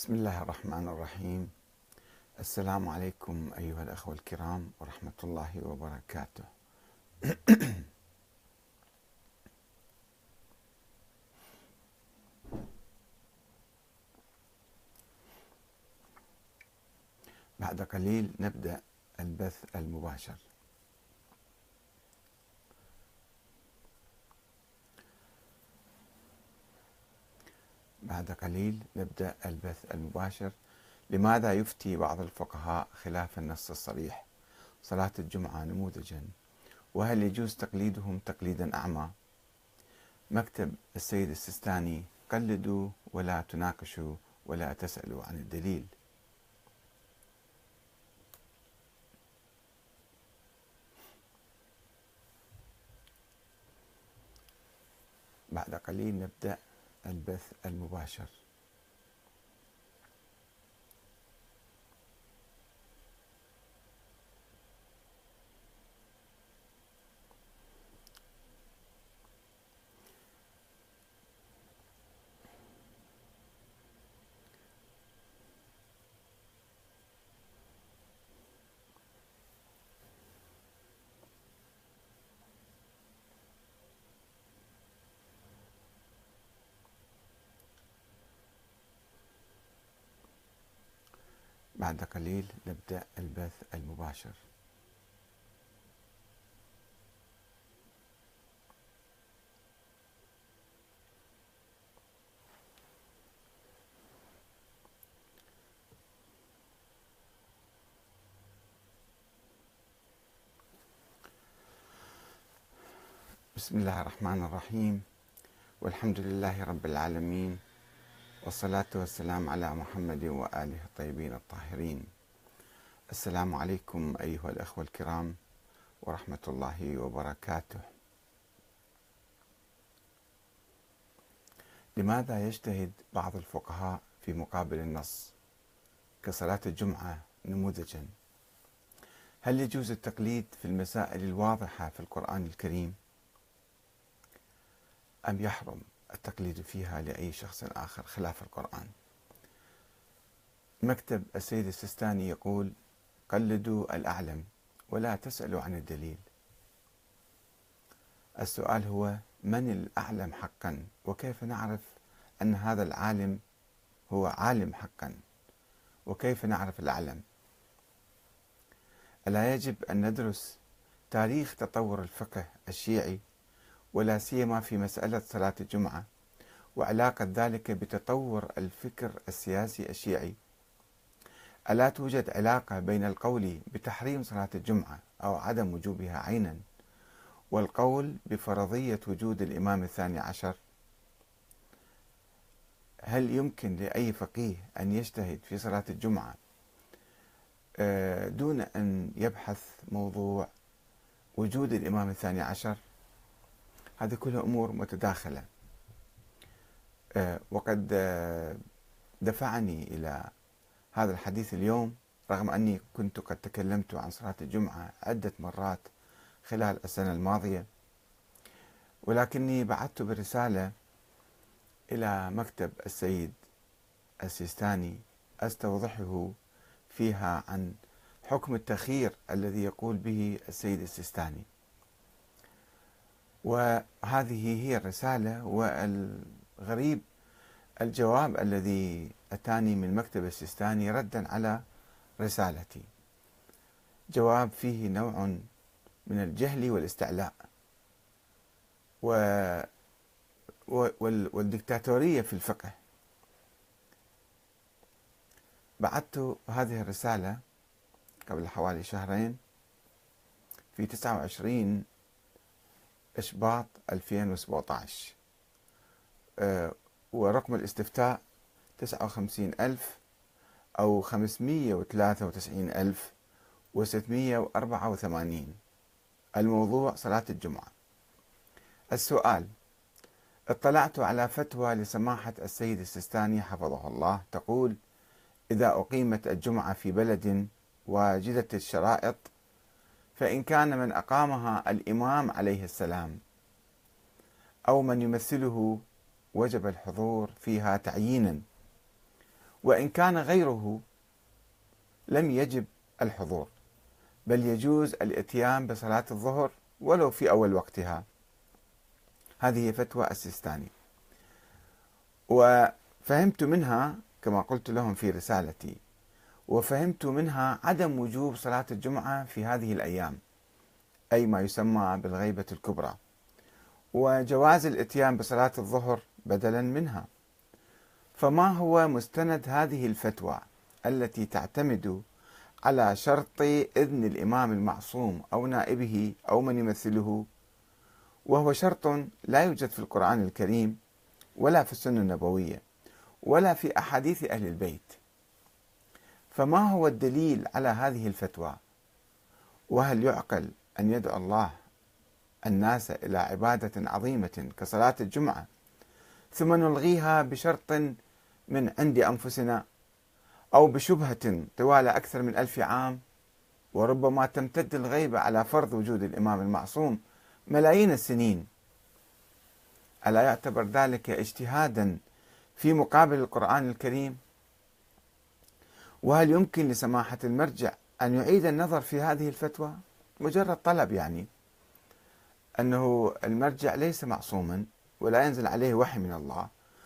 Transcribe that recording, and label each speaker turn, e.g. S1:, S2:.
S1: بسم الله الرحمن الرحيم. السلام عليكم أيها الأخوة الكرام ورحمة الله وبركاته. بعد قليل نبدأ البث المباشر. بعد قليل نبدأ البث المباشر. لماذا يفتي بعض الفقهاء خلاف النص الصريح؟ صلاة الجمعة نموذجا. وهل يجوز تقليدهم تقليدا أعمى؟ مكتب السيد السيستاني قلدوا ولا تناقشوا ولا تسألوا عن الدليل. بعد قليل نبدأ البث المباشر. بعد قليل نبدأ البث المباشر. بسم الله الرحمن الرحيم. والحمد لله رب العالمين. والصلاة والسلام على محمد وآله الطيبين الطاهرين. السلام عليكم أيها الأخوة الكرام ورحمة الله وبركاته. لماذا يجتهد بعض الفقهاء في مقابل النص كصلاة الجمعة نموذجا؟ هل يجوز التقليد في المسائل الواضحة في القرآن الكريم؟ أم يحرم التقليد فيها لأي شخص آخر خلاف القرآن. مكتب السيد السيستاني يقول قلدوا الأعلم ولا تسألوا عن الدليل. السؤال هو من الأعلم حقا؟ وكيف نعرف أن هذا العالم هو عالم حقا؟ وكيف نعرف الأعلم؟ ألا يجب أن ندرس تاريخ تطور الفقه الشيعي ولا سيما في مسألة صلاة الجمعة وعلاقة ذلك بتطور الفكر السياسي الشيعي. ألا توجد علاقة بين القول بتحريم صلاة الجمعة أو عدم وجوبها عينا والقول بفرضية وجود الإمام الثاني عشر؟ هل يمكن لأي فقيه أن يجتهد في صلاة الجمعة آه، دون أن يبحث موضوع وجود الإمام الثاني عشر؟ هذه كلها أمور متداخلة. آه، وقد آه، دفعني إلى هذا الحديث اليوم رغم أني كنت قد تكلمت عن صلاة الجمعة عدة مرات خلال السنة الماضية ولكني بعثت برسالة إلى مكتب السيد السيستاني أستوضحه فيها عن حكم التخيير الذي يقول به السيد السيستاني. وهذه هي الرسالة والغريب الجواب الذي أتاني من مكتب السيستاني ردا على رسالتي. جواب فيه نوع من الجهل والاستعلاء. و والدكتاتورية في الفقه. بعثت هذه الرسالة قبل حوالي شهرين في 29 إشباط 2017 أه ورقم الاستفتاء 59 ألف أو 593 ألف و684 الموضوع صلاة الجمعة. السؤال اطلعت على فتوى لسماحة السيد السيستاني حفظه الله. تقول إذا أقيمت الجمعة في بلد واجدة الشرائط فإن كان من أقامها الإمام عليه السلام أو من يمثله وجب الحضور فيها تعيينا. وإن كان غيره لم يجب الحضور بل يجوز الإتيان بصلاة الظهر ولو في أول وقتها. هذه فتوى السيستاني. وفهمت منها كما قلت لهم في رسالتي. وفهمت منها عدم وجوب صلاة الجمعة في هذه الأيام أي ما يسمى بالغيبة الكبرى وجواز الإتيان بصلاة الظهر بدلا منها. فما هو مستند هذه الفتوى التي تعتمد على شرط إذن الإمام المعصوم أو نائبه أو من يمثله؟ وهو شرط لا يوجد في القرآن الكريم ولا في السنة النبوية ولا في أحاديث أهل البيت. فما هو الدليل على هذه الفتوى؟ وهل يعقل أن يدعو الله الناس إلى عبادة عظيمة كصلاة الجمعة ثم نلغيها بشرط من عند أنفسنا أو بشبهة طوال أكثر من ألف عام؟ وربما تمتد الغيبة على فرض وجود الإمام المعصوم ملايين السنين. ألا يعتبر ذلك اجتهادا في مقابل القرآن الكريم؟ وهل يمكن لسماحة المرجع أن يعيد النظر في هذه الفتوى؟ مجرد طلب يعني. أنه المرجع ليس معصوما ولا ينزل عليه وحي من الله.